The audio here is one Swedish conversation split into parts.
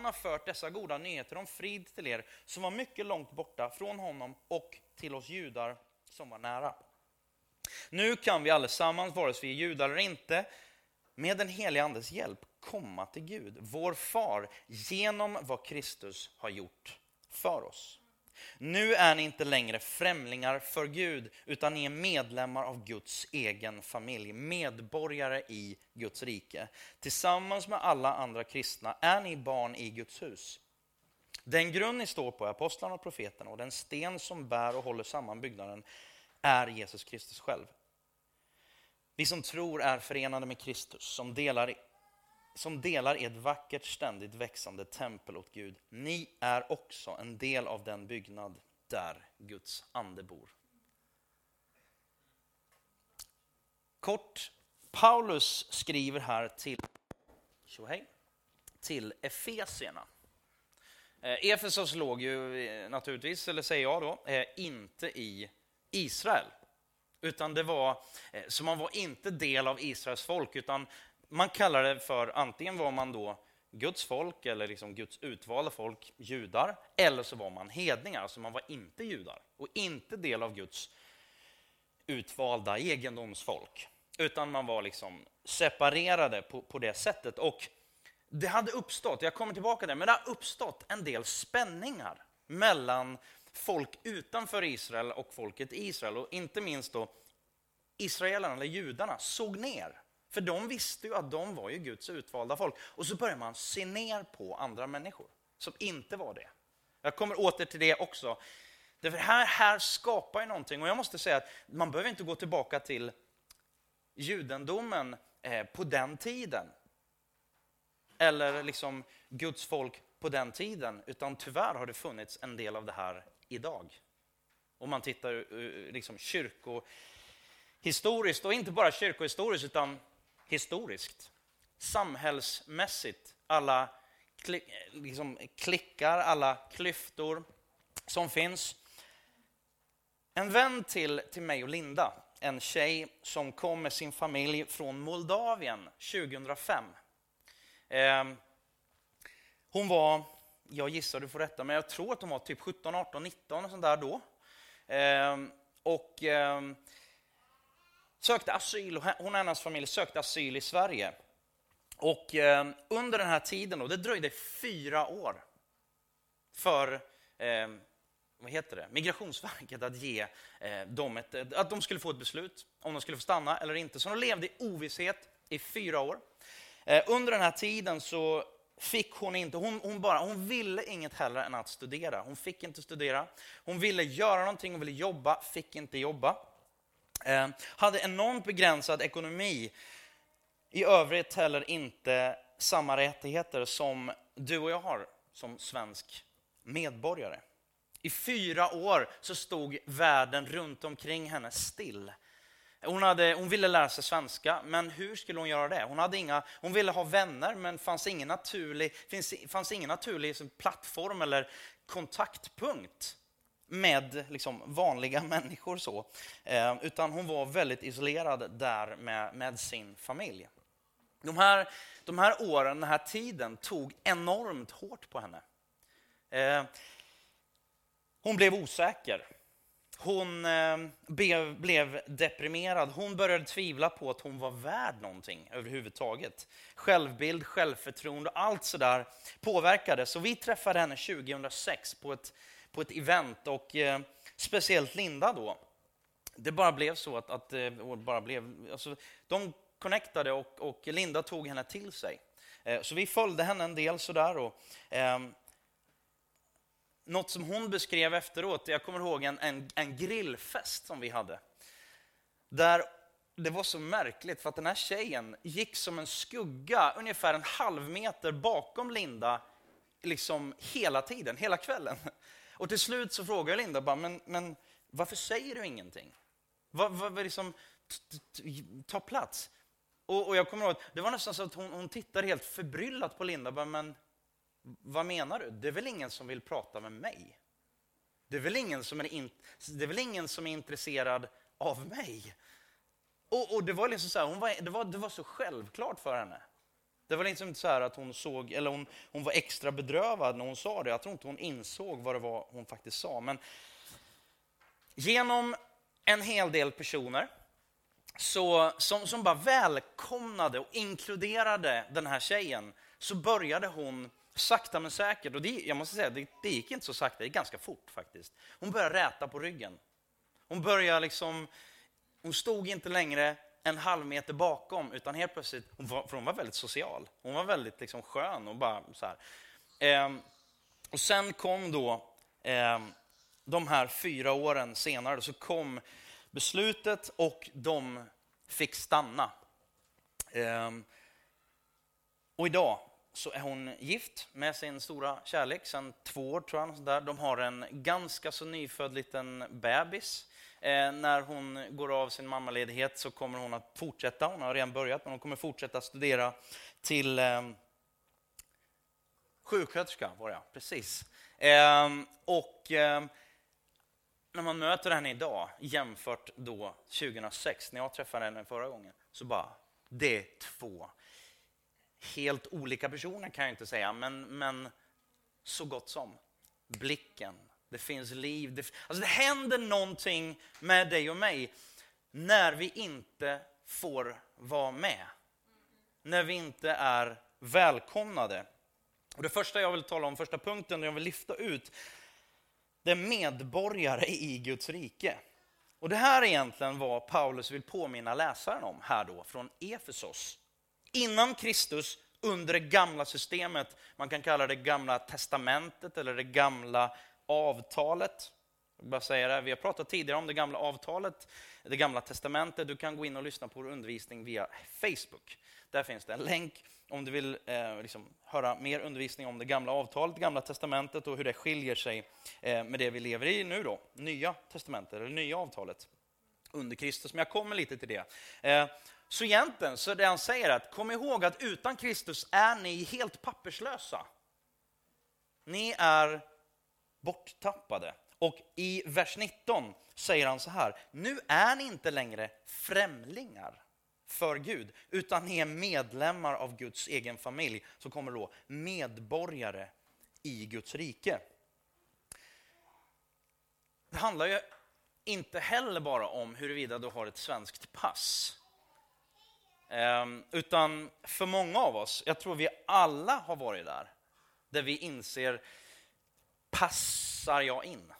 han har fört dessa goda nyheter om frid till er som var mycket långt borta från honom och till oss judar som var nära. Nu kan vi allesammans, vare sig vi är judar eller inte, med den helige Andes hjälp komma till Gud, vår far, genom vad Kristus har gjort för oss. Nu är ni inte längre främlingar för Gud, utan ni är medlemmar av Guds egen familj, medborgare i Guds rike. Tillsammans med alla andra kristna är ni barn i Guds hus. Den grund ni står på är apostlarna och profeterna och den sten som bär och håller samman byggnaden är Jesus Kristus själv. Vi som tror är förenade med Kristus, som delar, som delar i ett vackert, ständigt växande tempel åt Gud. Ni är också en del av den byggnad där Guds ande bor. Kort, Paulus skriver här till, tjohej, till Efesierna. Eh, Efesos låg ju eh, naturligtvis, eller säger jag då, eh, inte i Israel. Utan det var, så man var inte del av Israels folk, utan man kallar det för, antingen var man då Guds folk eller liksom Guds utvalda folk, judar, eller så var man hedningar, alltså man var inte judar och inte del av Guds utvalda egendomsfolk, utan man var liksom separerade på, på det sättet. Och det hade uppstått, jag kommer tillbaka till det, men det har uppstått en del spänningar mellan folk utanför Israel och folket i Israel. Och inte minst då israelerna, eller judarna, såg ner. För de visste ju att de var ju Guds utvalda folk. Och så börjar man se ner på andra människor som inte var det. Jag kommer åter till det också. Det här, här skapar ju någonting. Och jag måste säga att man behöver inte gå tillbaka till judendomen eh, på den tiden eller liksom Guds folk på den tiden, utan tyvärr har det funnits en del av det här idag. Om man tittar eh, liksom kyrkohistoriskt, och inte bara kyrkohistoriskt utan historiskt. Samhällsmässigt, alla liksom klickar, alla klyftor som finns. En vän till, till mig och Linda, en tjej som kom med sin familj från Moldavien 2005 Eh, hon var, jag gissar du får rätta, men jag tror att hon var typ 17, 18, 19 och sånt där då. Eh, och eh, sökte asyl, hon och hennes familj sökte asyl i Sverige. Och eh, under den här tiden, då, det dröjde fyra år för eh, vad heter det, Migrationsverket att ge eh, dem ett, att de skulle få ett beslut om de skulle få stanna eller inte. Så de levde i ovisshet i fyra år. Eh, under den här tiden så fick hon inte, hon, hon, bara, hon ville inget hellre än att studera. Hon fick inte studera. Hon ville göra någonting, hon ville jobba, fick inte jobba. Eh, hade enormt begränsad ekonomi. I övrigt heller inte samma rättigheter som du och jag har som svensk medborgare. I fyra år så stod världen runt omkring henne still. Hon, hade, hon ville lära sig svenska, men hur skulle hon göra det? Hon, hade inga, hon ville ha vänner, men fanns ingen naturlig, finns, fanns ingen naturlig plattform eller kontaktpunkt med liksom, vanliga människor. så. Eh, utan hon var väldigt isolerad där med, med sin familj. De här, de här åren, den här tiden, tog enormt hårt på henne. Eh, hon blev osäker. Hon eh, blev, blev deprimerad. Hon började tvivla på att hon var värd någonting överhuvudtaget. Självbild, självförtroende, allt sådär påverkades. Så vi träffade henne 2006 på ett, på ett event och eh, speciellt Linda då. Det bara blev så att, att eh, bara blev, alltså, de connectade och, och Linda tog henne till sig. Eh, så vi följde henne en del sådär. Och, eh, något som hon beskrev efteråt, jag kommer ihåg en, en, en grillfest som vi hade. Där det var så märkligt för att den här tjejen gick som en skugga ungefär en halv meter bakom Linda liksom hela tiden, hela kvällen. Och till slut så frågar Linda bara, men, men varför säger du ingenting? Vad, vad, liksom, ta plats. Och, och, jag kommer ihåg, att det var nästan så att hon, hon tittade helt förbryllat på Linda, bara, men vad menar du? Det är väl ingen som vill prata med mig? Det är väl ingen som är, in, det är, väl ingen som är intresserad av mig? Och, och det var liksom så här, hon var, det, var, det var så självklart för henne. Det var liksom inte så här att hon såg, eller hon, hon var extra bedrövad när hon sa det. Jag tror inte hon insåg vad det var hon faktiskt sa. Men genom en hel del personer så, som, som bara välkomnade och inkluderade den här tjejen så började hon sakta men säkert, och det, jag måste säga, det, det gick inte så sakta, det gick ganska fort faktiskt. Hon började räta på ryggen. Hon började liksom, hon stod inte längre en halv meter bakom, utan helt plötsligt, hon var, för hon var väldigt social. Hon var väldigt liksom skön och bara så här. Ehm, och sen kom då, eh, de här fyra åren senare, så kom beslutet och de fick stanna. Eh, och idag så är hon gift med sin stora kärlek sedan två år, tror jag. Där. De har en ganska så nyfödd liten bebis. Eh, när hon går av sin mammaledighet så kommer hon att fortsätta, hon har redan börjat, men hon kommer fortsätta studera till eh, sjuksköterska, var jag, precis. Eh, och eh, när man möter henne idag jämfört då 2006, när jag träffade henne förra gången, så bara, det är två helt olika personer kan jag inte säga, men, men så gott som. Blicken, det finns liv. Det, alltså det händer någonting med dig och mig när vi inte får vara med. När vi inte är välkomnade. Och det första jag vill tala om, första punkten jag vill lyfta ut, det är medborgare i Guds rike. Och det här är egentligen vad Paulus vill påminna läsaren om här då, från Efesos. Innan Kristus, under det gamla systemet, man kan kalla det gamla testamentet eller det gamla avtalet. Jag bara säga det, vi har pratat tidigare om det gamla avtalet, det gamla testamentet. Du kan gå in och lyssna på vår undervisning via Facebook. Där finns det en länk om du vill eh, liksom, höra mer undervisning om det gamla avtalet, det gamla testamentet och hur det skiljer sig eh, med det vi lever i nu då, nya testamentet eller nya avtalet under Kristus. Men jag kommer lite till det. Eh, så egentligen så det han säger att kom ihåg att utan Kristus är ni helt papperslösa. Ni är borttappade. Och i vers 19 säger han så här, nu är ni inte längre främlingar för Gud, utan ni är medlemmar av Guds egen familj, som kommer då medborgare i Guds rike. Det handlar ju inte heller bara om huruvida du har ett svenskt pass. Ehm, utan för många av oss, jag tror vi alla har varit där, där vi inser, passar jag in?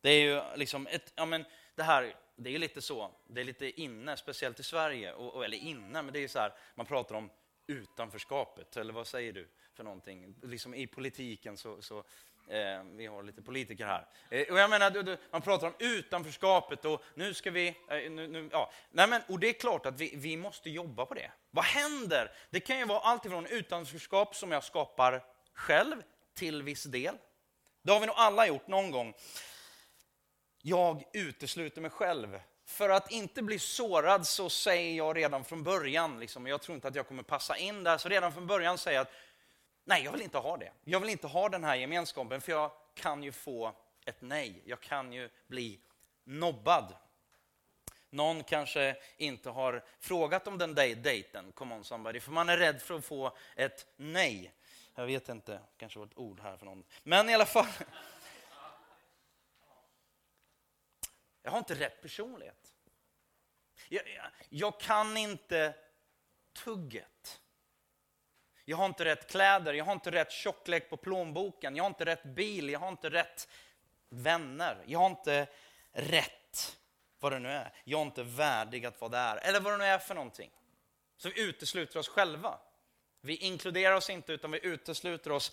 Det är ju liksom ett, ja men det här, det är lite så, det är lite inne, speciellt i Sverige, och, eller inne, men det är så här, man pratar om utanförskapet, eller vad säger du för någonting? Liksom i politiken så, så Eh, vi har lite politiker här. Eh, och jag menar, du, du, man pratar om utanförskapet och nu ska vi... Eh, nu, nu, ja. Nej, men, och det är klart att vi, vi måste jobba på det. Vad händer? Det kan ju vara allt ifrån utanförskap som jag skapar själv till viss del. Det har vi nog alla gjort någon gång. Jag utesluter mig själv. För att inte bli sårad så säger jag redan från början, liksom, jag tror inte att jag kommer passa in där, så redan från början säger jag att Nej, jag vill inte ha det. Jag vill inte ha den här gemenskapen, för jag kan ju få ett nej. Jag kan ju bli nobbad. Någon kanske inte har frågat om den dejten, come on somebody, för man är rädd för att få ett nej. Jag vet inte, kanske var ett ord här för någon. Men i alla fall. Jag har inte rätt personlighet. Jag, jag, jag kan inte tugget. Jag har inte rätt kläder, jag har inte rätt tjocklek på plånboken, jag har inte rätt bil, jag har inte rätt vänner, jag har inte rätt vad det nu är. Jag är inte värdig att vara där, eller vad det nu är för någonting. Så vi utesluter oss själva. Vi inkluderar oss inte, utan vi utesluter oss.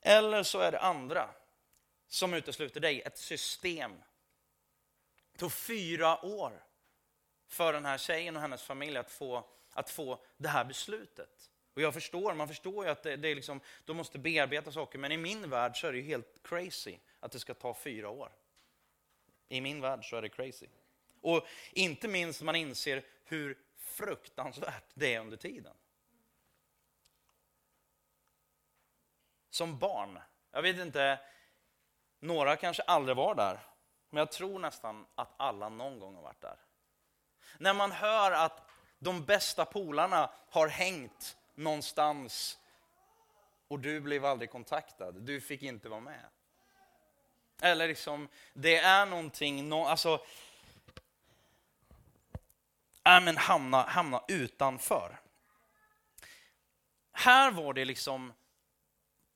Eller så är det andra som utesluter dig, ett system. Det tog fyra år för den här tjejen och hennes familj att få, att få det här beslutet. Och jag förstår, man förstår ju att det, det är liksom, de måste bearbeta saker, men i min värld så är det helt crazy att det ska ta fyra år. I min värld så är det crazy. Och inte minst man inser hur fruktansvärt det är under tiden. Som barn, jag vet inte, några kanske aldrig var där, men jag tror nästan att alla någon gång har varit där. När man hör att de bästa polarna har hängt någonstans och du blev aldrig kontaktad. Du fick inte vara med. Eller liksom, det är någonting, no, alltså, äh, men hamna, hamna utanför. Här var det liksom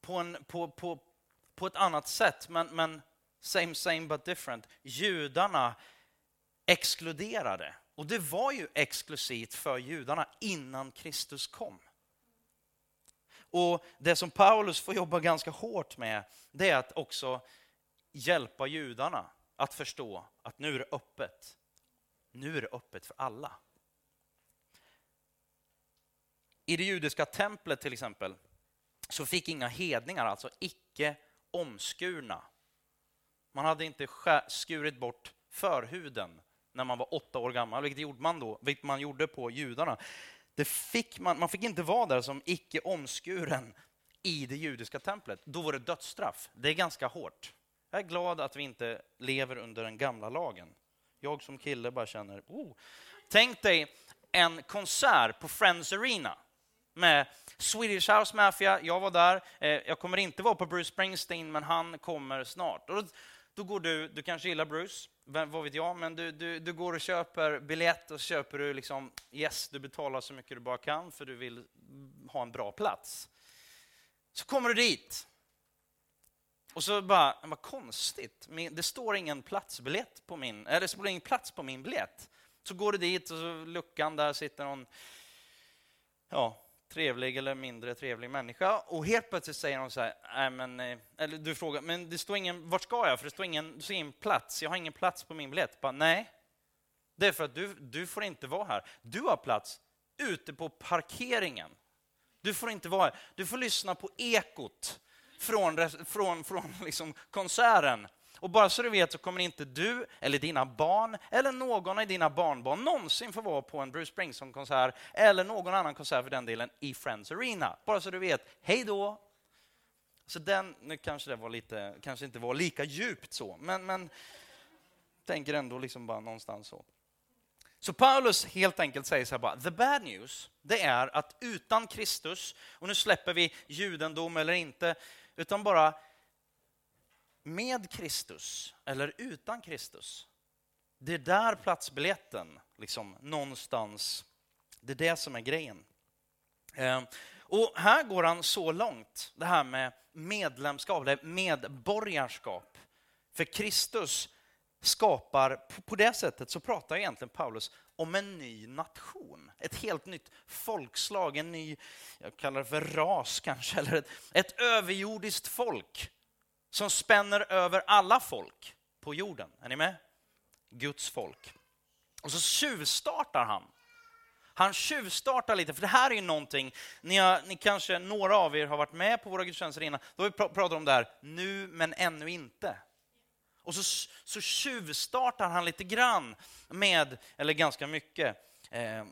på, en, på, på, på ett annat sätt, men, men same same but different. Judarna exkluderade. Och det var ju exklusivt för judarna innan Kristus kom. Och Det som Paulus får jobba ganska hårt med, det är att också hjälpa judarna att förstå att nu är det öppet. Nu är det öppet för alla. I det judiska templet till exempel så fick inga hedningar, alltså icke omskurna. Man hade inte skurit bort förhuden när man var åtta år gammal, vilket gjorde man då, vilket man gjorde på judarna. Det fick man, man fick inte vara där som icke omskuren i det judiska templet. Då var det dödsstraff. Det är ganska hårt. Jag är glad att vi inte lever under den gamla lagen. Jag som kille bara känner, oh. Tänk dig en konsert på Friends Arena med Swedish House Mafia. Jag var där. Eh, jag kommer inte vara på Bruce Springsteen, men han kommer snart. Och då går du, du kanske gillar Bruce, vad vet jag, men du, du, du går och köper biljett och så köper du liksom, yes, du betalar så mycket du bara kan för du vill ha en bra plats. Så kommer du dit. Och så bara, vad konstigt, det står ingen platsbiljett på min, eller det står ingen plats på min biljett. Så går du dit och så luckan där sitter någon, ja, trevlig eller mindre trevlig människa och helt plötsligt säger hon så här, nej men, eh, eller du frågar, men det står ingen, vart ska jag? För det står ingen, det står ingen plats, jag har ingen plats på min biljett. Bara, nej, det är för att du, du får inte vara här. Du har plats ute på parkeringen. Du får inte vara här. Du får lyssna på ekot från, från, från liksom konserten och bara så du vet så kommer inte du eller dina barn eller någon av dina barnbarn någonsin få vara på en Bruce Springsteen-konsert eller någon annan konsert för den delen i Friends Arena. Bara så du vet, hej då! Så den, nu kanske det var lite, kanske inte var lika djupt så, men, men tänker ändå liksom bara någonstans så. Så Paulus helt enkelt säger så här bara, the bad news, det är att utan Kristus, och nu släpper vi judendom eller inte, utan bara med Kristus eller utan Kristus. Det är där platsbiljetten, liksom, någonstans, det är det som är grejen. Ehm, och här går han så långt, det här med medlemskap, eller medborgarskap. För Kristus skapar, på det sättet så pratar egentligen Paulus om en ny nation. Ett helt nytt folkslag, en ny, jag kallar det för ras kanske, eller ett, ett överjordiskt folk som spänner över alla folk på jorden. Är ni med? Guds folk. Och så tjuvstartar han. Han tjuvstartar lite, för det här är ju någonting, ni, har, ni kanske, några av er har varit med på våra gudstjänster innan, då har vi pratat om det här, nu men ännu inte. Och så, så tjuvstartar han lite grann med, eller ganska mycket, eh,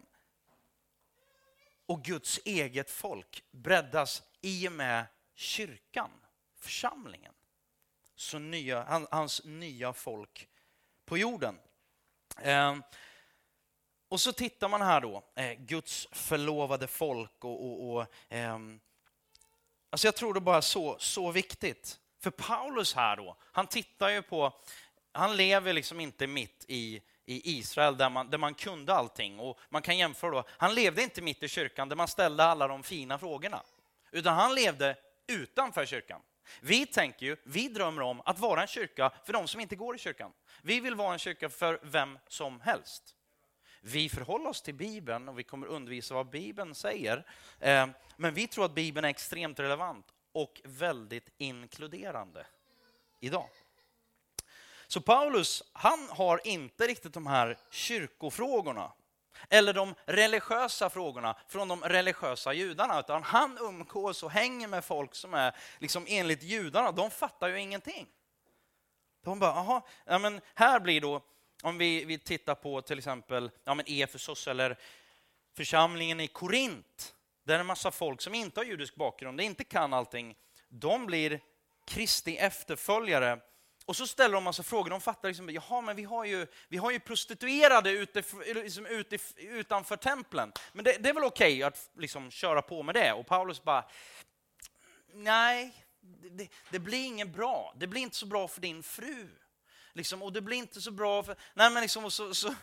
och Guds eget folk breddas i och med kyrkan, församlingen så nya, hans nya folk på jorden. Eh, och så tittar man här då, eh, Guds förlovade folk och, och, och eh, alltså jag tror det bara är så, så viktigt. För Paulus här då, han tittar ju på, han lever liksom inte mitt i, i Israel där man, där man kunde allting. Och man kan jämföra då, han levde inte mitt i kyrkan där man ställde alla de fina frågorna. Utan han levde utanför kyrkan. Vi tänker ju, vi drömmer om att vara en kyrka för de som inte går i kyrkan. Vi vill vara en kyrka för vem som helst. Vi förhåller oss till Bibeln och vi kommer undervisa vad Bibeln säger. Eh, men vi tror att Bibeln är extremt relevant och väldigt inkluderande idag. Så Paulus, han har inte riktigt de här kyrkofrågorna eller de religiösa frågorna från de religiösa judarna, utan han umgås och hänger med folk som är liksom enligt judarna, de fattar ju ingenting. De bara, aha, ja, men här blir då, om vi, vi tittar på till exempel ja, men Efesos eller församlingen i Korint, där är en massa folk som inte har judisk bakgrund, inte kan allting, de blir Kristi efterföljare och så ställer de massa frågor. De fattar liksom, jaha, men vi har ju, vi har ju prostituerade ute, liksom ute, utanför templen. Men det, det är väl okej okay att liksom köra på med det? Och Paulus bara, nej, det, det, blir inget bra. Det blir inte så bra för din fru. Liksom, och det blir inte så bra för... Nej, men liksom, så, så,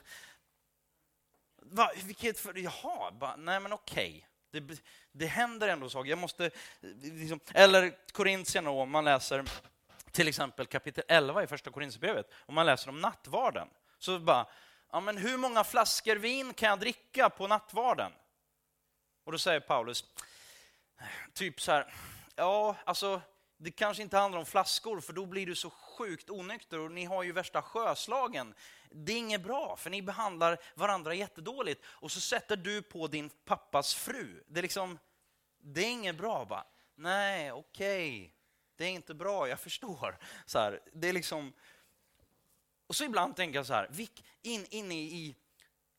va, vilket för, jaha, bara, nej men okej. Okay. Det, det händer ändå saker. Jag måste... Liksom, eller Korintierna, om man läser till exempel kapitel 11 i första Korinthierbrevet, om man läser om nattvarden, så bara, ja men hur många flaskor vin kan jag dricka på nattvarden? Och då säger Paulus, typ så här, ja alltså det kanske inte handlar om flaskor, för då blir du så sjukt onykter och ni har ju värsta sjöslagen. Det är inget bra, för ni behandlar varandra jättedåligt. Och så sätter du på din pappas fru. Det är liksom, det är inget bra. Bara. Nej, okej, okay det är inte bra, jag förstår. Så här, det är liksom... Och så ibland tänker jag så här, in, inne i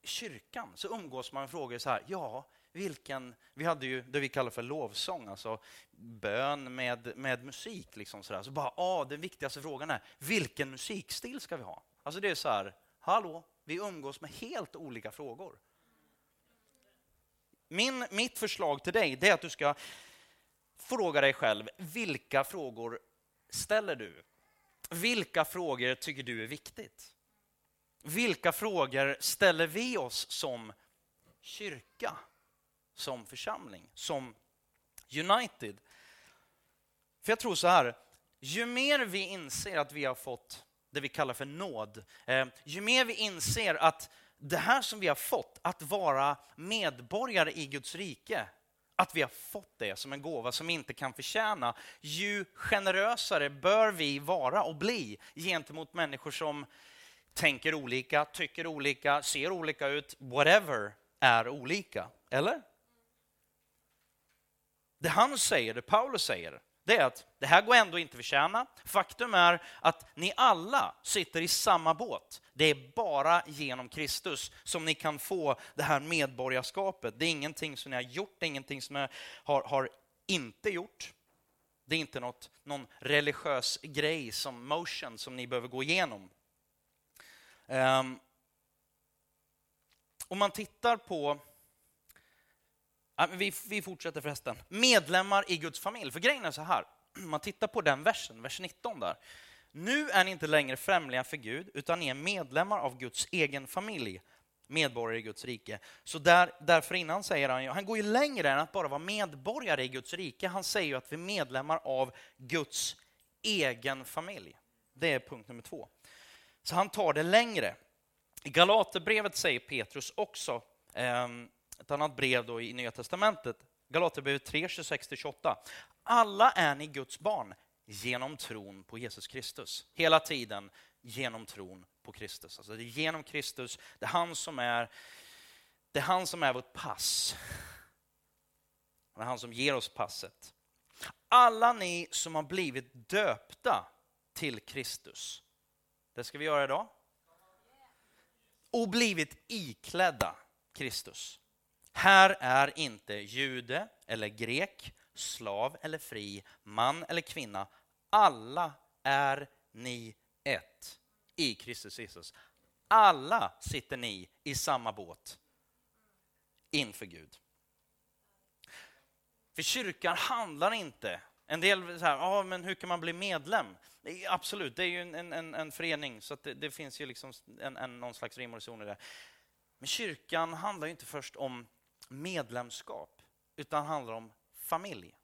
kyrkan så umgås man med frågor så här, ja, vilken, vi hade ju det vi kallar för lovsång, alltså bön med, med musik. Liksom sådär. Så bara, ah, den viktigaste frågan är, vilken musikstil ska vi ha? Alltså det är så här, hallå, vi umgås med helt olika frågor. Min, mitt förslag till dig är att du ska fråga dig själv, vilka frågor ställer du? Vilka frågor tycker du är viktigt? Vilka frågor ställer vi oss som kyrka? som församling, som United. För jag tror så här, ju mer vi inser att vi har fått det vi kallar för nåd, eh, ju mer vi inser att det här som vi har fått, att vara medborgare i Guds rike, att vi har fått det som en gåva som vi inte kan förtjäna, ju generösare bör vi vara och bli gentemot människor som tänker olika, tycker olika, ser olika ut, whatever är olika. Eller? Det han säger, det Paulus säger, det är att det här går ändå inte att förtjäna. Faktum är att ni alla sitter i samma båt. Det är bara genom Kristus som ni kan få det här medborgarskapet. Det är ingenting som ni har gjort, det är ingenting som ni har, har inte gjort. Det är inte något, någon religiös grej som motion som ni behöver gå igenom. Um, om man tittar på vi, vi fortsätter förresten. Medlemmar i Guds familj. För grejen är så här, man tittar på den versen, vers 19 där. Nu är ni inte längre främlingar för Gud, utan ni är medlemmar av Guds egen familj, medborgare i Guds rike. Så där, därför innan säger han, han går ju längre än att bara vara medborgare i Guds rike. Han säger ju att vi är medlemmar av Guds egen familj. Det är punkt nummer två. Så han tar det längre. I Galaterbrevet säger Petrus också, ehm, ett annat brev då i Nya Testamentet, Galaterbrevet 3, 26-28. Alla är ni Guds barn genom tron på Jesus Kristus. Hela tiden genom tron på Kristus. Alltså det är genom Kristus, det är han som är, det är, han som är vårt pass. Det är han som ger oss passet. Alla ni som har blivit döpta till Kristus. Det ska vi göra idag. Och blivit iklädda Kristus. Här är inte jude eller grek, slav eller fri, man eller kvinna. Alla är ni ett i Kristus Jesus. Alla sitter ni i samma båt inför Gud. För kyrkan handlar inte... En del så här, ah, men hur kan man bli medlem? Absolut, det är ju en, en, en förening, så det, det, finns ju liksom en, en, någon slags rim och reson i det. Men kyrkan handlar ju inte först om medlemskap, utan handlar om familj.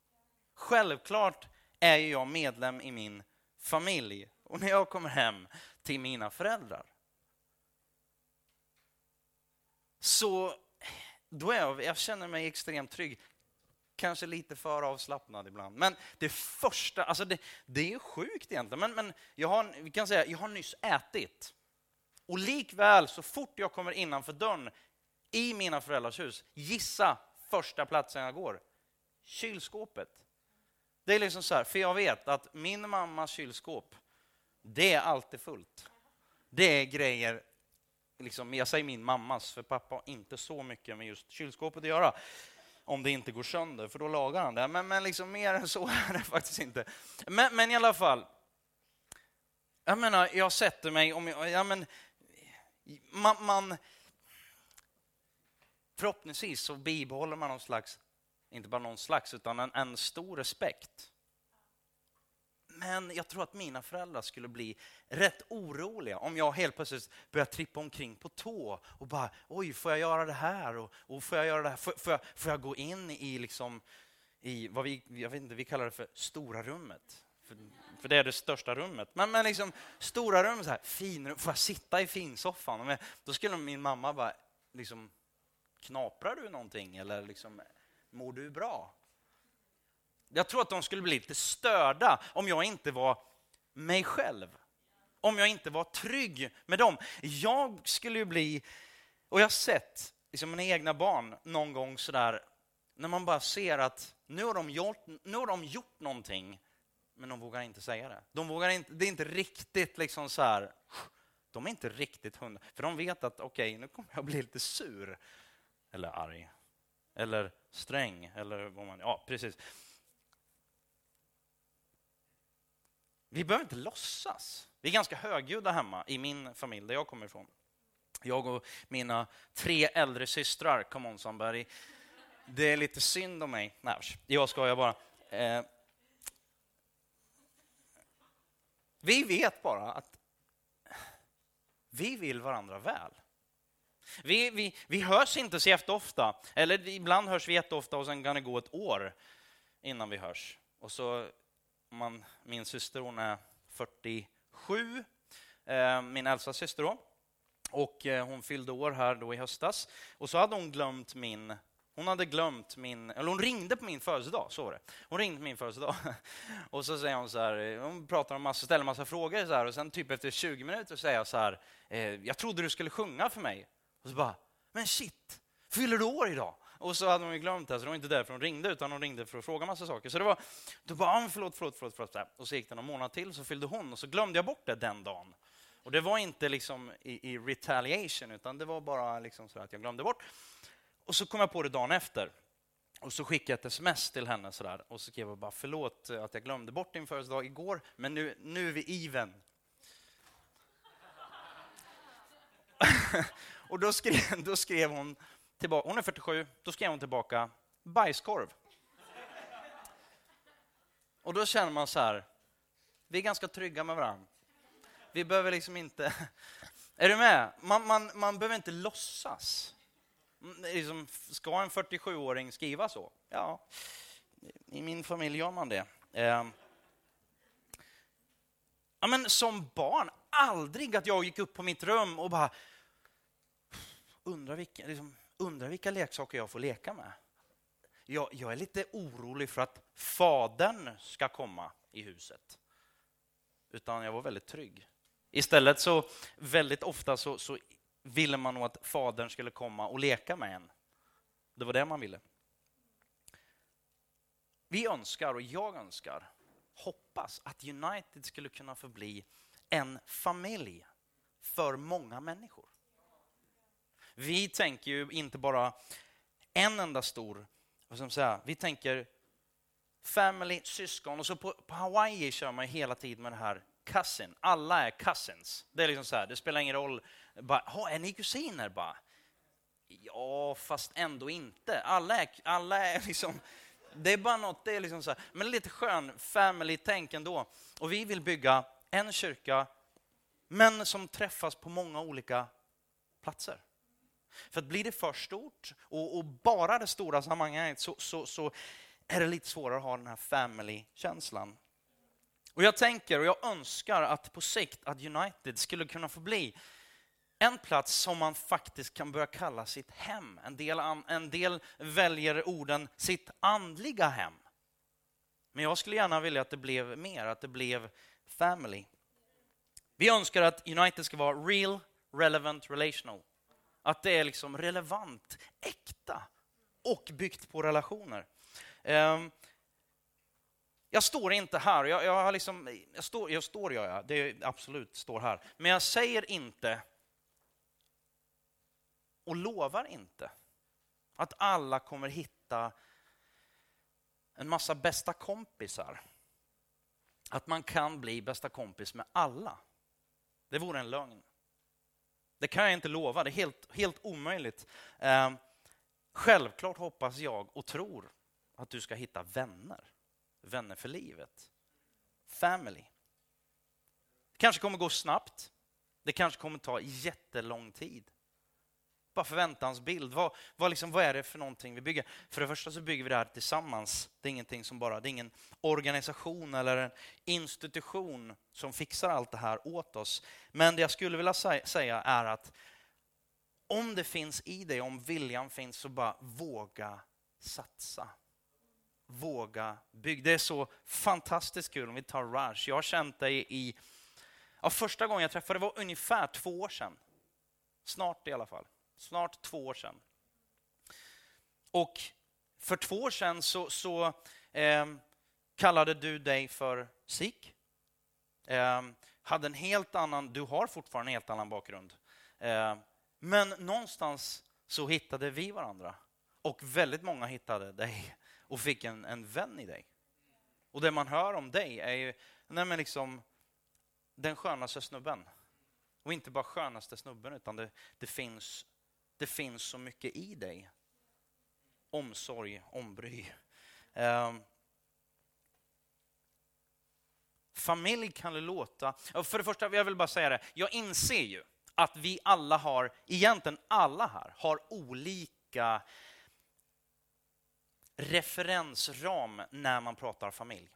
Självklart är jag medlem i min familj och när jag kommer hem till mina föräldrar så då är jag, jag känner mig extremt trygg. Kanske lite för avslappnad ibland. Men det första, alltså det, det är sjukt egentligen. Men, men jag, har, vi kan säga, jag har nyss ätit. Och likväl, så fort jag kommer innanför dörren i mina föräldrars hus. Gissa första platsen jag går. Kylskåpet. Det är liksom så här, för jag vet att min mammas kylskåp, det är alltid fullt. Det är grejer, liksom, jag säger min mammas, för pappa har inte så mycket med just kylskåpet att göra. Om det inte går sönder, för då lagar han det. Men, men liksom, mer än så är det faktiskt inte. Men, men i alla fall, Jag menar, jag sätter mig, om jag, ja, men, man, man, förhoppningsvis så bibehåller man någon slags, inte bara någon slags, utan en, en stor respekt. Men jag tror att mina föräldrar skulle bli rätt oroliga om jag helt plötsligt börjar trippa omkring på tå och bara oj, får jag göra det här? Och, och får jag göra det här? Får, får, jag, får jag gå in i liksom i vad vi, jag vet inte, vi kallar det för stora rummet. För, för det är det största rummet. Men, men liksom stora rum, så här, finrum, får jag sitta i finsoffan? Men, då skulle min mamma bara, liksom, knaprar du någonting eller liksom, mår du bra? Jag tror att de skulle bli lite störda om jag inte var mig själv. Om jag inte var trygg med dem. Jag skulle ju bli, och jag har sett liksom mina egna barn någon gång sådär, när man bara ser att nu har de gjort, nu har de gjort någonting, men de vågar inte säga det. De vågar inte, det är inte riktigt liksom så här, de är inte riktigt hundra, för de vet att okej, okay, nu kommer jag bli lite sur. Eller arg. Eller sträng. Eller vad man, ja, precis. Vi behöver inte låtsas. Vi är ganska högljudda hemma i min familj, där jag kommer ifrån. Jag och mina tre äldre systrar, come on somebody. Det är lite synd om mig. Nej, jag skojar bara. Eh, vi vet bara att vi vill varandra väl. Vi, vi, vi hörs inte så jätteofta, eller ibland hörs vi jätteofta och sen kan det gå ett år innan vi hörs. Och så, man, min syster hon är 47, eh, min äldsta syster då. Och eh, hon fyllde år här då i höstas. Och så hade hon glömt min hon hade glömt min, eller hon ringde på min födelsedag, så var det. Hon ringde på min födelsedag. Och så säger hon så här, eh, hon pratar om massa, ställer massa frågor så här, och sen typ efter 20 minuter säger jag så här, eh, jag trodde du skulle sjunga för mig. Och så bara, men shit, fyller du år idag? Och så hade hon ju glömt det, så det var inte därför hon ringde, utan hon ringde för att fråga massa saker. Så det var, då bara, förlåt, förlåt, förlåt, förlåt. Och så gick det någon månad till, så fyllde hon, och så glömde jag bort det den dagen. Och det var inte liksom i, i retaliation, utan det var bara liksom så att jag glömde bort. Och så kom jag på det dagen efter. Och så skickade jag ett sms till henne sådär, och så skrev jag bara förlåt att jag glömde bort din födelsedag igår, men nu, nu är vi even. och då skrev, då skrev hon tillbaka, hon är 47, då skrev hon tillbaka bajskorv. Och då känner man så här, vi är ganska trygga med varandra. Vi behöver liksom inte... Är du med? Man, man, man behöver inte låtsas. Mm, liksom, ska en 47-åring skriva så? Ja, i min familj gör man det. Eh. Ja, men som barn, aldrig att jag gick upp på mitt rum och bara undrar vilka, liksom, undrar vilka leksaker jag får leka med. Jag, jag är lite orolig för att fadern ska komma i huset. Utan jag var väldigt trygg. Istället så väldigt ofta så, så ville man nog att fadern skulle komma och leka med en. Det var det man ville. Vi önskar, och jag önskar, hoppas att United skulle kunna förbli en familj för många människor. Vi tänker ju inte bara en enda stor, vad ska man säga, vi tänker family, syskon och så på, på Hawaii kör man hela tiden med det här cousin. Alla är cousins. Det är liksom så här, det spelar ingen roll bara, är ni kusiner? Bara, ja, fast ändå inte. Alla är, alla är liksom... Det är bara något, det är liksom så här, men lite skön family-tänk ändå. Och vi vill bygga en kyrka, men som träffas på många olika platser. För att blir det för stort och, och bara det stora sammanhanget så, så, så, är det lite svårare att ha den här family-känslan. Och jag tänker och jag önskar att på sikt att United skulle kunna få bli en plats som man faktiskt kan börja kalla sitt hem. En del, en del väljer orden sitt andliga hem. Men jag skulle gärna vilja att det blev mer, att det blev family. Vi önskar att United ska vara real, relevant, relational. Att det är liksom relevant, äkta och byggt på relationer. Ehm, jag står inte här, jag, jag, har liksom, jag står, jag står gör jag, det absolut står här. Men jag säger inte och lovar inte att alla kommer hitta en massa bästa kompisar. Att man kan bli bästa kompis med alla. Det vore en lögn. Det kan jag inte lova, det är helt, helt omöjligt. Eh, självklart hoppas jag och tror att du ska hitta vänner. Vänner för livet. Family. Det kanske kommer gå snabbt. Det kanske kommer ta jättelång tid. Bara förväntansbild. Vad, vad, liksom, vad är det för någonting vi bygger? För det första så bygger vi det här tillsammans. Det är ingenting som bara, det är ingen organisation eller en institution som fixar allt det här åt oss. Men det jag skulle vilja säga är att om det finns i dig, om viljan finns, så bara våga satsa. Våga bygga. Det är så fantastiskt kul om vi tar Rush. Jag har känt dig i, ja, första gången jag träffade var ungefär två år sedan. Snart i alla fall snart två år sedan. Och för två år sedan så, så eh, kallade du dig för SIK. Eh, hade en helt annan, du har fortfarande en helt annan bakgrund. Eh, men någonstans så hittade vi varandra. Och väldigt många hittade dig och fick en, en vän i dig. Och det man hör om dig är ju nej men liksom, den skönaste snubben. Och inte bara skönaste snubben, utan det, det finns det finns så mycket i dig. Omsorg, ombry. Ehm, familj kan det låta... För det första, jag vill bara säga det. Jag inser ju att vi alla har, egentligen alla här, har olika referensram när man pratar familj.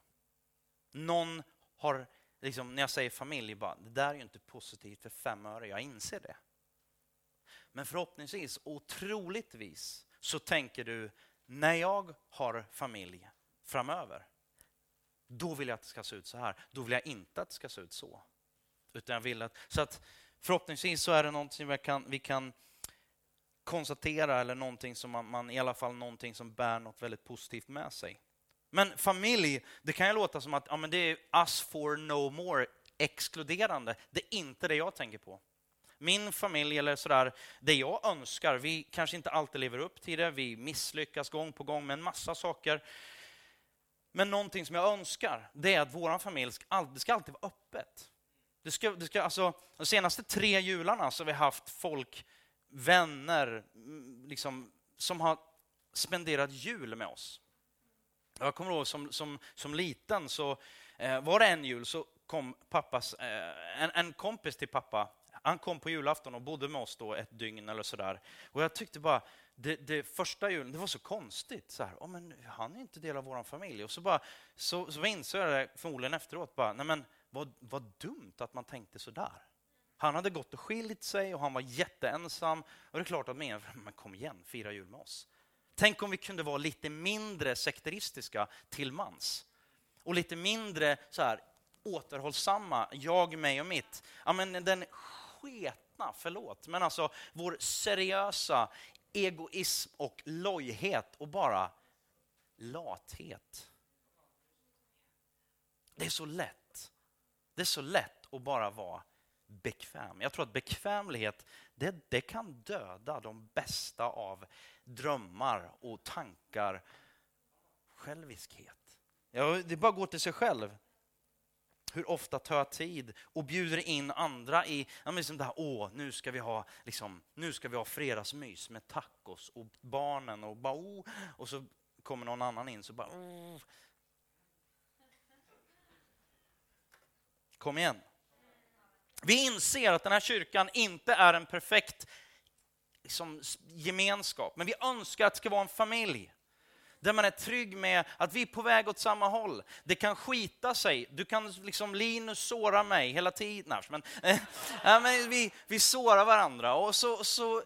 Någon har, liksom, när jag säger familj, bara, det där är ju inte positivt för fem öre, jag inser det. Men förhoppningsvis och troligtvis så tänker du, när jag har familj framöver, då vill jag att det ska se ut så här. Då vill jag inte att det ska se ut så. Utan jag vill att, så att förhoppningsvis så är det någonting vi kan, vi kan konstatera eller någonting som man, man, i alla fall någonting som bär något väldigt positivt med sig. Men familj, det kan ju låta som att ja, men det är us for no more, exkluderande. Det är inte det jag tänker på min familj eller sådär, det jag önskar, vi kanske inte alltid lever upp till det, vi misslyckas gång på gång med en massa saker. Men någonting som jag önskar, det är att vår familj ska, det ska alltid vara öppet. Det ska, det ska, alltså, de senaste tre jularna så har vi haft folk, vänner, liksom, som har spenderat jul med oss. Jag kommer ihåg som, som, som liten så eh, var det en jul så kom pappas, eh, en, en kompis till pappa han kom på julafton och bodde med oss då ett dygn eller sådär. Och jag tyckte bara, det, det, första julen, det var så konstigt. Så här, oh, men han är inte del av vår familj. Och så, bara, så, så insåg jag det förmodligen efteråt, bara, nej men vad, vad dumt att man tänkte sådär. Han hade gått och skilt sig och han var jätteensam. Och det är klart att man, men kom igen, fira jul med oss. Tänk om vi kunde vara lite mindre sekteristiska till mans. Och lite mindre så här, återhållsamma, jag, mig och mitt. Ja, men den sketna, förlåt, men alltså vår seriösa egoism och lojhet och bara lathet. Det är så lätt. Det är så lätt att bara vara bekväm. Jag tror att bekvämlighet det, det kan döda de bästa av drömmar och tankar. Själviskhet. Ja, det bara går till sig själv hur ofta tar jag tid och bjuder in andra i, ja, liksom det här, åh, nu ska vi ha, liksom, nu ska vi ha fredagsmys med tacos och barnen och bara, oh, och så kommer någon annan in så bara, oh. Kom igen. Vi inser att den här kyrkan inte är en perfekt liksom, gemenskap, men vi önskar att det ska vara en familj där man är trygg med att vi är på väg åt samma håll. Det kan skita sig. Du kan liksom, Linus såra mig hela tiden. Men, äh, men vi, vi sårar varandra och så, så,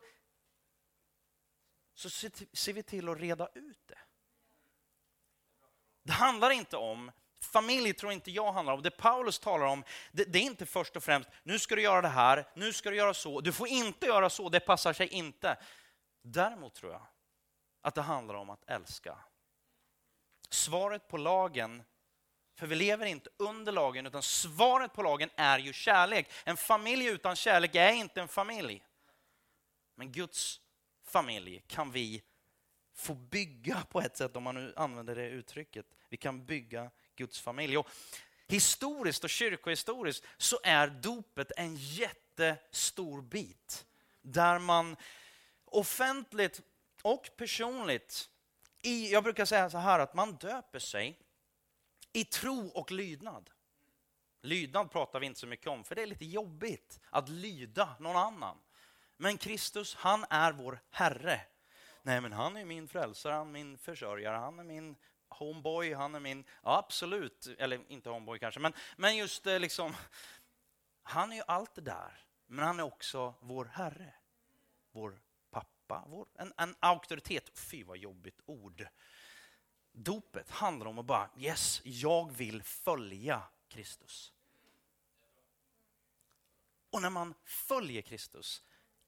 så ser vi till att reda ut det. Det handlar inte om Familj tror inte jag handlar om. Det Paulus talar om, det, det, är inte först och främst, nu ska du göra det här, nu ska du göra så, du får inte göra så, det passar sig inte. Däremot tror jag att det handlar om att älska. Svaret på lagen, för vi lever inte under lagen, utan svaret på lagen är ju kärlek. En familj utan kärlek är inte en familj. Men Guds familj kan vi få bygga på ett sätt, om man nu använder det uttrycket. Vi kan bygga Guds familj. Och historiskt och kyrkohistoriskt så är dopet en jättestor bit. Där man offentligt och personligt, i, jag brukar säga så här att man döper sig i tro och lydnad. Lydnad pratar vi inte så mycket om, för det är lite jobbigt att lyda någon annan. Men Kristus, han är vår Herre. Nej, men han är min frälsare, han är min försörjare, han är min homeboy, han är min... Ja, absolut, eller inte homeboy kanske, men, men just eh, liksom... Han är ju allt det där, men han är också vår Herre. Vår pappa, vår, en, en auktoritet. Fy vad jobbigt ord. Dopet handlar om att bara, yes, jag vill följa Kristus. Och när man följer Kristus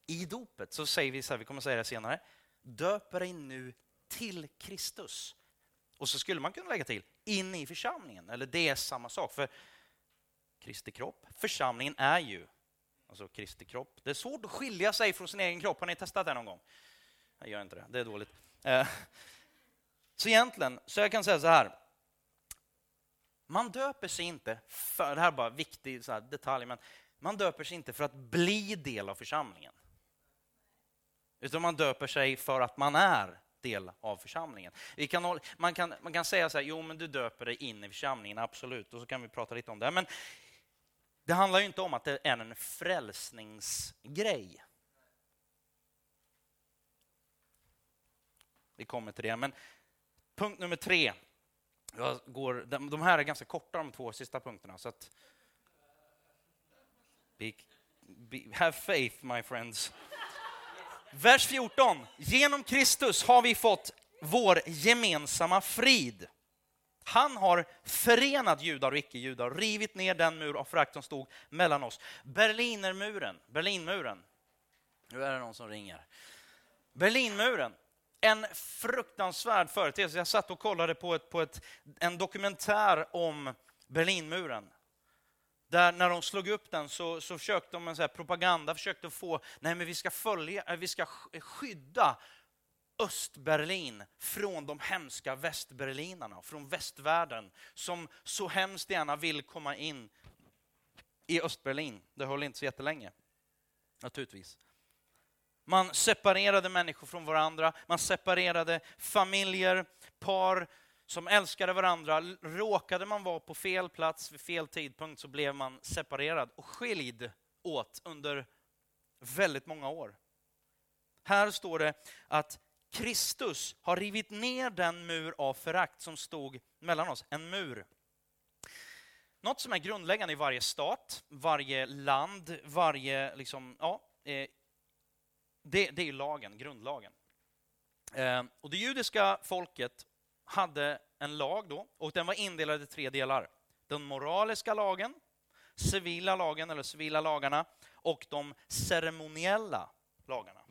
i dopet så säger vi så här, vi kommer säga det senare, döper dig nu till Kristus. Och så skulle man kunna lägga till in i församlingen, eller det är samma sak. För Kristi kropp, församlingen är ju alltså Kristi kropp. Det är svårt att skilja sig från sin egen kropp. Har ni testat det någon gång? Jag gör inte det, det är dåligt. Eh, så egentligen, så jag kan säga så här. Man döper sig inte för, det här är bara en viktig så detalj, men man döper sig inte för att bli del av församlingen. Utan man döper sig för att man är del av församlingen. Vi kan, man, kan, man kan säga så här, jo men du döper dig in i församlingen, absolut, och så kan vi prata lite om det. Men det handlar ju inte om att det är en frälsningsgrej. Vi kommer till det. Men punkt nummer tre. Jag går, de här är ganska korta, de två sista punkterna. Så att, be, be, have faith, my friends. Vers 14. Genom Kristus har vi fått vår gemensamma frid. Han har förenat judar och icke-judar, rivit ner den mur av förakt som stod mellan oss. Berlinermuren, Berlinmuren. Nu är det någon som ringer. Berlinmuren, en fruktansvärd företeelse. Jag satt och kollade på, ett, på ett, en dokumentär om Berlinmuren. Där när de slog upp den så, så försökte de med så propaganda, försökte få, nej men vi ska följa, eh, vi ska skydda Östberlin från de hemska västberlinarna, från västvärlden som så hemskt gärna vill komma in i Östberlin. Det höll inte så jättelänge, naturligtvis. Man separerade människor från varandra, man separerade familjer, par som älskade varandra. Råkade man vara på fel plats vid fel tidpunkt så blev man separerad och skild åt under väldigt många år. Här står det att Kristus har rivit ner den mur av förakt som stod mellan oss, en mur. Något som är grundläggande i varje stat, varje land, varje... Liksom, ja, eh, det, det är lagen, grundlagen. Eh, och det judiska folket hade en lag då, och den var indelad i tre delar. Den moraliska lagen, civila lagen, eller civila lagarna, och de ceremoniella lagarna.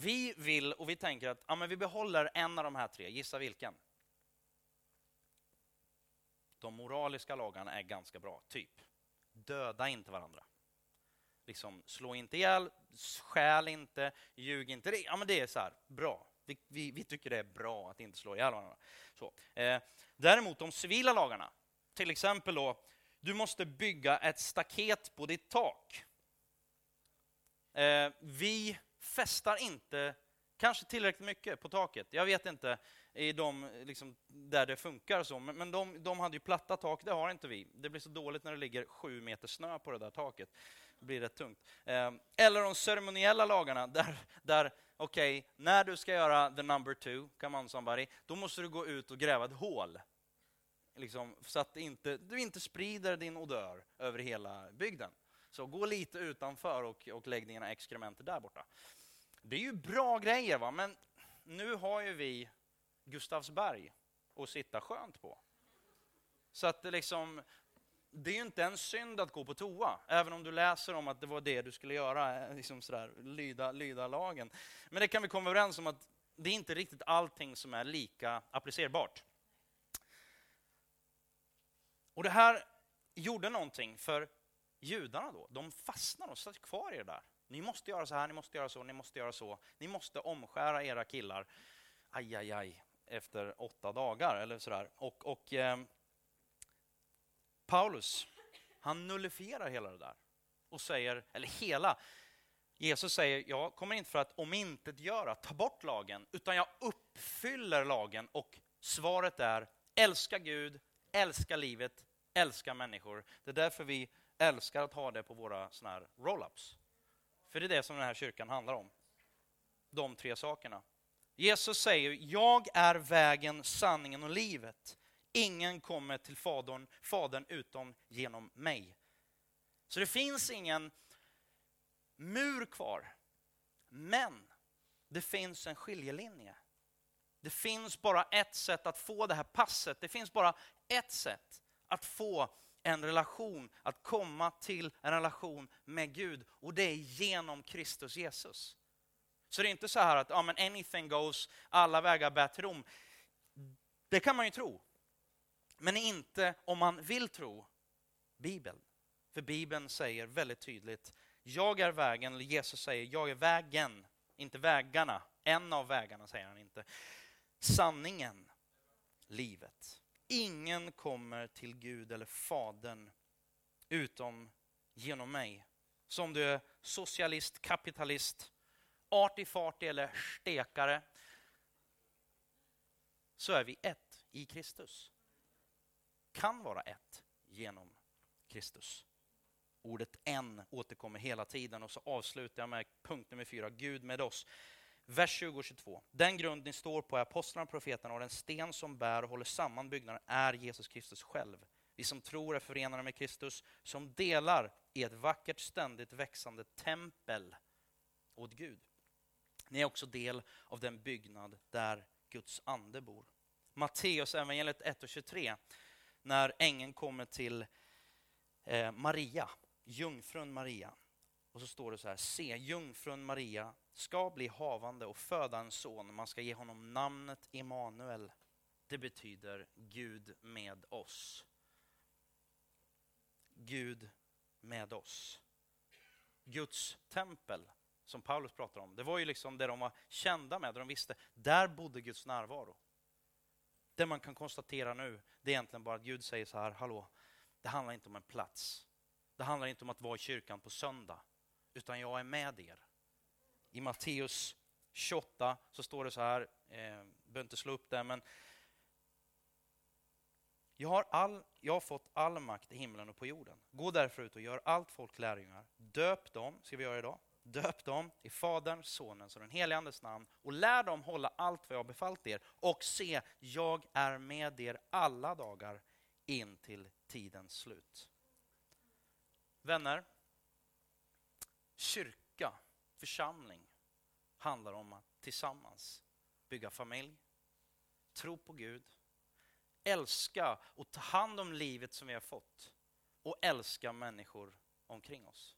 Vi vill och vi tänker att ja, men vi behåller en av de här tre. Gissa vilken? De moraliska lagarna är ganska bra. Typ, döda inte varandra. Liksom, slå inte ihjäl, stjäl inte, ljug inte. Ja, men det är så här, bra. Vi, vi, vi, tycker det är bra att inte slå ihjäl varandra. Så. Eh, däremot de civila lagarna, till exempel då, du måste bygga ett staket på ditt tak. Eh, vi festar inte kanske tillräckligt mycket på taket. Jag vet inte i de, liksom, där det funkar så, men de, de hade ju platta tak, det har inte vi. Det blir så dåligt när det ligger sju meter snö på det där taket. Det blir rätt tungt. Eh, eller de ceremoniella lagarna, där, där okej, okay, när du ska göra the number two, come on somebody, då måste du gå ut och gräva ett hål. Liksom, så att inte, du inte sprider din odör över hela bygden. Så gå lite utanför och, och lägg dina exkrementer där borta. Det är ju bra grejer, va? men nu har ju vi Gustavsberg att sitta skönt på. Så att det liksom, det är ju inte en synd att gå på toa, även om du läser om att det var det du skulle göra, eh, liksom sådär, lyda, lyda lagen. Men det kan vi komma överens om att det är inte riktigt allting som är lika applicerbart. Och det här gjorde någonting för judarna då. De fastnar och satt kvar i det där. Ni måste göra så här, ni måste göra så, ni måste göra så. Ni måste omskära era killar. Aj, aj, aj, efter åtta dagar eller sådär. Och, och eh, Paulus, han nullifierar hela det där och säger, eller hela, Jesus säger, jag kommer inte för att omintetgöra, ta bort lagen, utan jag uppfyller lagen och svaret är älska Gud, älska livet, älska människor. Det är därför vi älskar att ha det på våra såna här roll-ups. För det är det som den här kyrkan handlar om. De tre sakerna. Jesus säger, jag är vägen, sanningen och livet. Ingen kommer till fadern, fadern utom genom mig. Så det finns ingen mur kvar. Men det finns en skiljelinje. Det finns bara ett sätt att få det här passet. Det finns bara ett sätt att få en relation, att komma till en relation med Gud. Och det är genom Kristus Jesus. Så det är inte så här att ja, men anything goes, alla vägar bär till Rom. Det kan man ju tro. Men inte om man vill tro Bibeln. För Bibeln säger väldigt tydligt, jag är vägen, eller Jesus säger, jag är vägen, inte vägarna. En av vägarna säger han inte. Sanningen, livet. Ingen kommer till Gud eller Fadern utom genom mig. Så om du är socialist, kapitalist, artig eller stekare, så är vi ett i Kristus. Kan vara ett genom Kristus. Ordet en återkommer hela tiden och så avslutar jag med punkt nummer fyra, Gud med oss. Vers 20 och 22. Den grund ni står på är apostlarna och profeterna och den sten som bär och håller samman byggnaden är Jesus Kristus själv. Vi som tror är förenade med Kristus, som delar i ett vackert ständigt växande tempel åt Gud. Ni är också del av den byggnad där Guds ande bor. Matteus evangeliet 1 och 23, när ängeln kommer till eh, Maria, jungfrun Maria. Och så står det så här, se jungfrun Maria ska bli havande och föda en son. Man ska ge honom namnet Immanuel. Det betyder Gud med oss. Gud med oss. Guds tempel som Paulus pratar om, det var ju liksom det de var kända med, det de visste. Där bodde Guds närvaro. Det man kan konstatera nu, det är egentligen bara att Gud säger så här, hallå, det handlar inte om en plats. Det handlar inte om att vara i kyrkan på söndag, utan jag är med er. I Matteus 28 så står det så här, eh, behöver inte slå upp det, men jag har, all, jag har fått all makt i himlen och på jorden. Gå därför ut och gör allt folk lärjungar. Döp dem, ska vi göra idag, Döp dem i Faderns, Sonens och den helige Andes namn och lär dem hålla allt vad jag befallt er. Och se, jag är med er alla dagar in till tidens slut. Vänner, kyrka, församling handlar om att tillsammans bygga familj, tro på Gud, älska och ta hand om livet som vi har fått och älska människor omkring oss.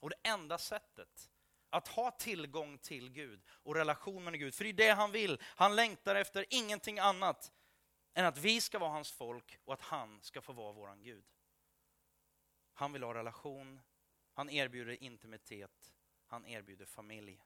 Och det enda sättet att ha tillgång till Gud och relation med Gud, för det är det han vill. Han längtar efter ingenting annat än att vi ska vara hans folk och att han ska få vara våran Gud. Han vill ha relation, han erbjuder intimitet, han erbjuder familj.